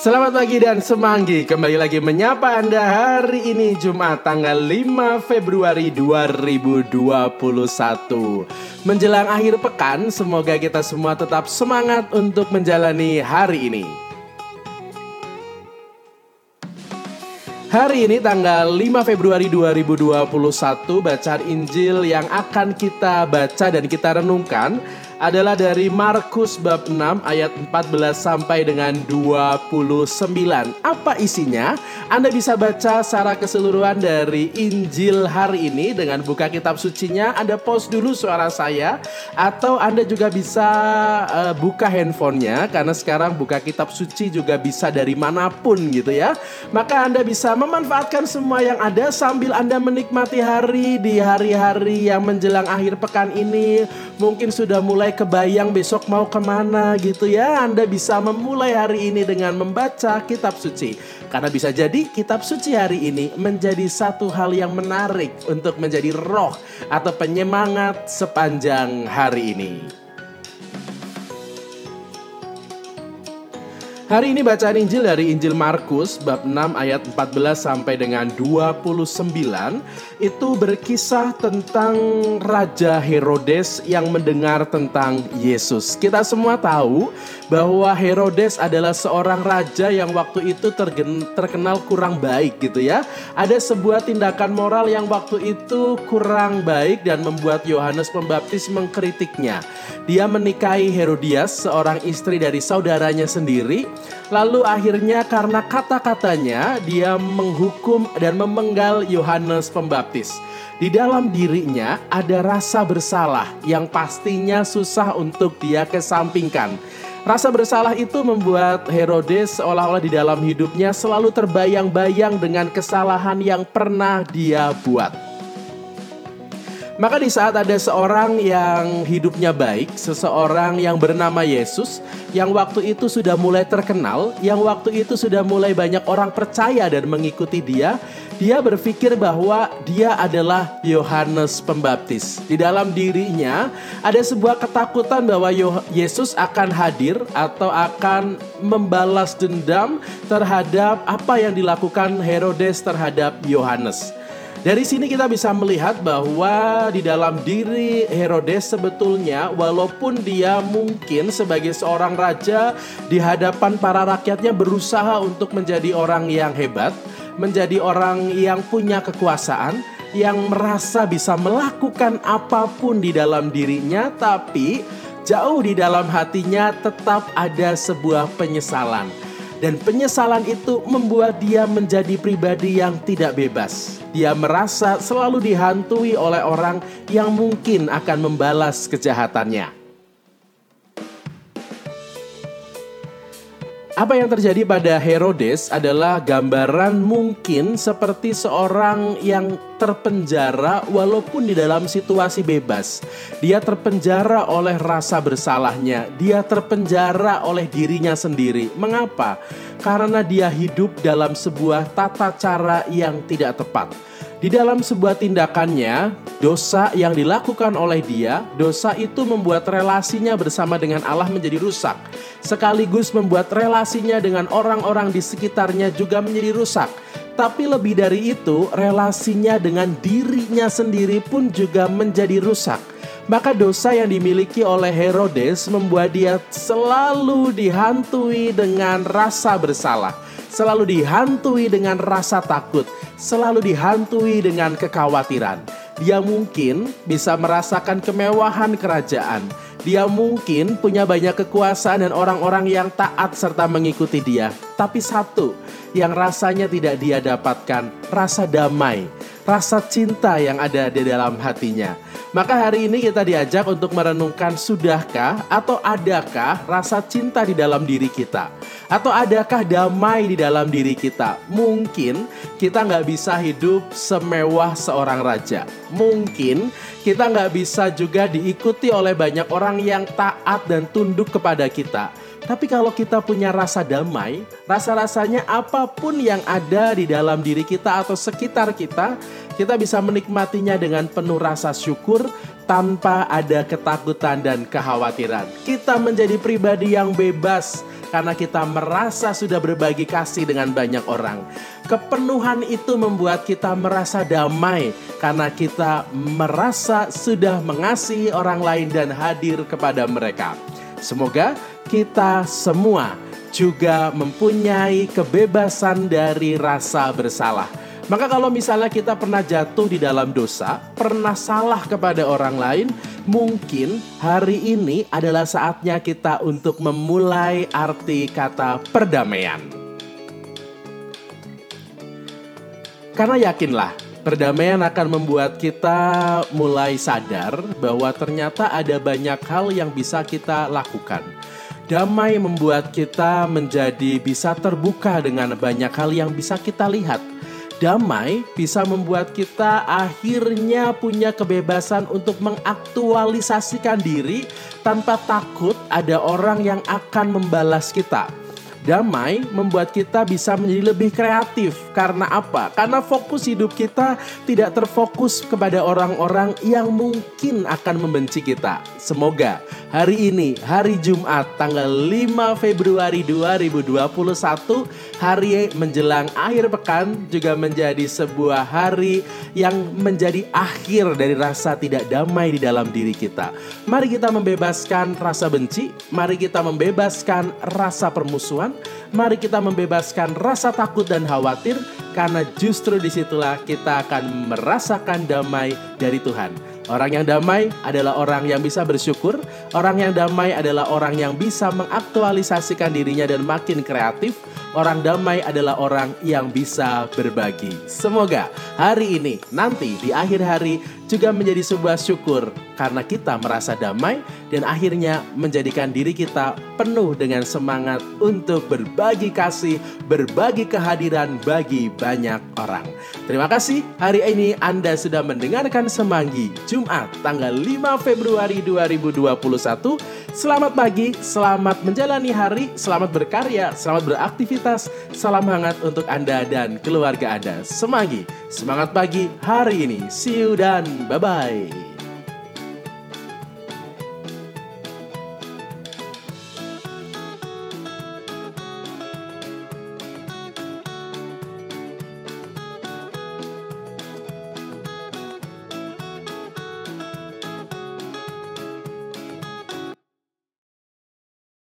Selamat pagi dan semanggi. Kembali lagi menyapa Anda hari ini Jumat tanggal 5 Februari 2021 Menjelang akhir pekan Semoga kita semua tetap semangat untuk menjalani hari ini. Hari ini tanggal 5 Februari 2021 Bacaan Injil yang akan kita baca dan kita renungkan adalah dari Markus bab 6 ayat 14 sampai dengan 29. Apa isinya? Anda bisa baca secara keseluruhan dari Injil hari ini dengan buka kitab sucinya. Anda post dulu suara saya atau Anda juga bisa uh, buka handphonenya karena sekarang buka kitab suci juga bisa dari mana pun gitu ya. Maka Anda bisa memanfaatkan semua yang ada sambil Anda menikmati hari di hari-hari yang menjelang akhir pekan ini. Mungkin sudah mulai mulai kebayang besok mau ke mana gitu ya. Anda bisa memulai hari ini dengan membaca kitab suci. Karena bisa jadi kitab suci hari ini menjadi satu hal yang menarik untuk menjadi roh atau penyemangat sepanjang hari ini Hari ini bacaan Injil dari Injil Markus bab 6 ayat 14 sampai dengan 29 itu berkisah tentang Raja Herodes yang mendengar tentang Yesus. Kita semua tahu bahwa Herodes adalah seorang raja yang waktu itu terkenal kurang baik gitu ya. Ada sebuah tindakan moral yang waktu itu kurang baik dan membuat Yohanes Pembaptis mengkritiknya. Dia menikahi Herodias, seorang istri dari saudaranya sendiri Lalu akhirnya karena kata-katanya dia menghukum dan memenggal Yohanes Pembaptis. Di dalam dirinya ada rasa bersalah yang pastinya susah untuk dia kesampingkan. Rasa bersalah itu membuat Herodes seolah-olah di dalam hidupnya selalu terbayang-bayang dengan kesalahan yang pernah dia buat. Maka di saat ada seorang yang hidupnya baik, seseorang yang bernama Yesus, yang waktu itu sudah mulai terkenal, yang waktu itu sudah mulai banyak orang percaya dan mengikuti dia, dia berpikir bahwa dia adalah Yohanes Pembaptis. Di dalam dirinya ada sebuah ketakutan bahwa Yesus akan hadir atau akan membalas dendam terhadap apa yang dilakukan Herodes terhadap Yohanes. Dari sini kita bisa melihat bahwa di dalam diri Herodes sebetulnya walaupun dia mungkin sebagai seorang raja di hadapan para rakyatnya berusaha untuk menjadi orang yang hebat, menjadi orang yang punya kekuasaan, yang merasa bisa melakukan apa pun di dalam dirinya tapi jauh di dalam hatinya tetap ada sebuah penyesalan. Dan penyesalan itu membuat dia menjadi pribadi yang tidak bebas dia merasa selalu dihantui oleh orang yang mungkin akan membalas kejahatannya. Apa yang terjadi pada Herodes adalah gambaran mungkin seperti seorang yang terpenjara walaupun di dalam situasi bebas. Dia terpenjara oleh rasa bersalahnya, dia terpenjara oleh dirinya sendiri. Mengapa? Karena dia hidup dalam sebuah tata cara yang tidak tepat di dalam sebuah tindakannya, dosa yang dilakukan oleh dia, dosa itu membuat relasinya bersama dengan Allah menjadi rusak. Sekaligus membuat relasinya dengan orang-orang di sekitarnya juga menjadi rusak. Tapi lebih dari itu, relasinya dengan dirinya sendiri pun juga menjadi rusak. Maka dosa yang dimiliki oleh Herodes membuat dia selalu dihantui dengan rasa bersalah, selalu dihantui dengan rasa takut, selalu dihantui dengan kekhawatiran. Dia mungkin bisa merasakan kemewahan kerajaan. Dia mungkin punya banyak kekuasaan dan orang-orang yang taat serta mengikuti dia. Tapi satu yang rasanya tidak dia dapatkan, rasa damai, rasa cinta yang ada di dalam hatinya. Maka hari ini kita diajak untuk merenungkan sudahkah atau adakah rasa cinta di dalam diri kita? Atau adakah damai di dalam diri kita? Mungkin kita nggak bisa hidup semewah seorang raja. Mungkin kita nggak bisa juga diikuti oleh banyak orang yang taat dan tunduk kepada kita. Tapi kalau kita punya rasa damai, rasa-rasanya apa pun yang ada di dalam diri kita atau sekitar kita, kita bisa menikmatinya dengan penuh rasa syukur tanpa ada ketakutan dan kekhawatiran. Kita menjadi pribadi yang bebas karena kita merasa sudah berbagi kasih dengan banyak orang. Kepenuhan itu membuat kita merasa damai karena kita merasa sudah mengasihi orang lain dan hadir kepada mereka. Semoga kita semua juga mempunyai kebebasan dari rasa bersalah. Maka kalau misalnya kita pernah jatuh di dalam dosa, pernah salah kepada orang lain, mungkin hari ini adalah saatnya kita untuk memulai arti kata perdamaian. Karena yakinlah, perdamaian akan membuat kita mulai sadar bahwa ternyata ada banyak hal yang bisa kita lakukan. Damai membuat kita menjadi bisa terbuka dengan banyak hal yang bisa kita lihat damai bisa membuat kita akhirnya punya kebebasan untuk mengaktualisasikan diri tanpa takut ada orang yang akan membalas kita. Damai membuat kita bisa menjadi lebih kreatif. Karena apa? Karena fokus hidup kita tidak terfokus kepada orang-orang yang mungkin akan membenci kita. Semoga hari ini, hari Jumat, tanggal 5 Februari 2021, hari menjelang akhir pekan juga menjadi sebuah hari yang menjadi akhir dari rasa tidak damai di dalam diri kita. Mari kita membebaskan rasa benci, mari kita membebaskan rasa permusuhan, mari kita membebaskan rasa takut dan khawatir karena justru di situlah kita akan merasakan damai dari Tuhan. Orang yang damai adalah orang yang bisa bersyukur. Orang yang damai adalah orang yang bisa mengaktualisasikan dirinya dan makin kreatif. Orang damai adalah orang yang bisa berbagi. Semoga hari ini, nanti di akhir hari juga menjadi sebuah syukur karena kita merasa damai dan akhirnya menjadikan diri kita penuh dengan semangat untuk berbagi kasih, berbagi kehadiran bagi banyak orang. Terima kasih hari ini Anda sudah mendengarkan Semanggi Jumat tanggal 5 Februari 2021. Selamat pagi, selamat menjalani hari, selamat berkarya, selamat beraktivitas. Salam hangat untuk Anda dan keluarga Anda. Semanggi, semangat pagi hari ini. See you dan bye-bye.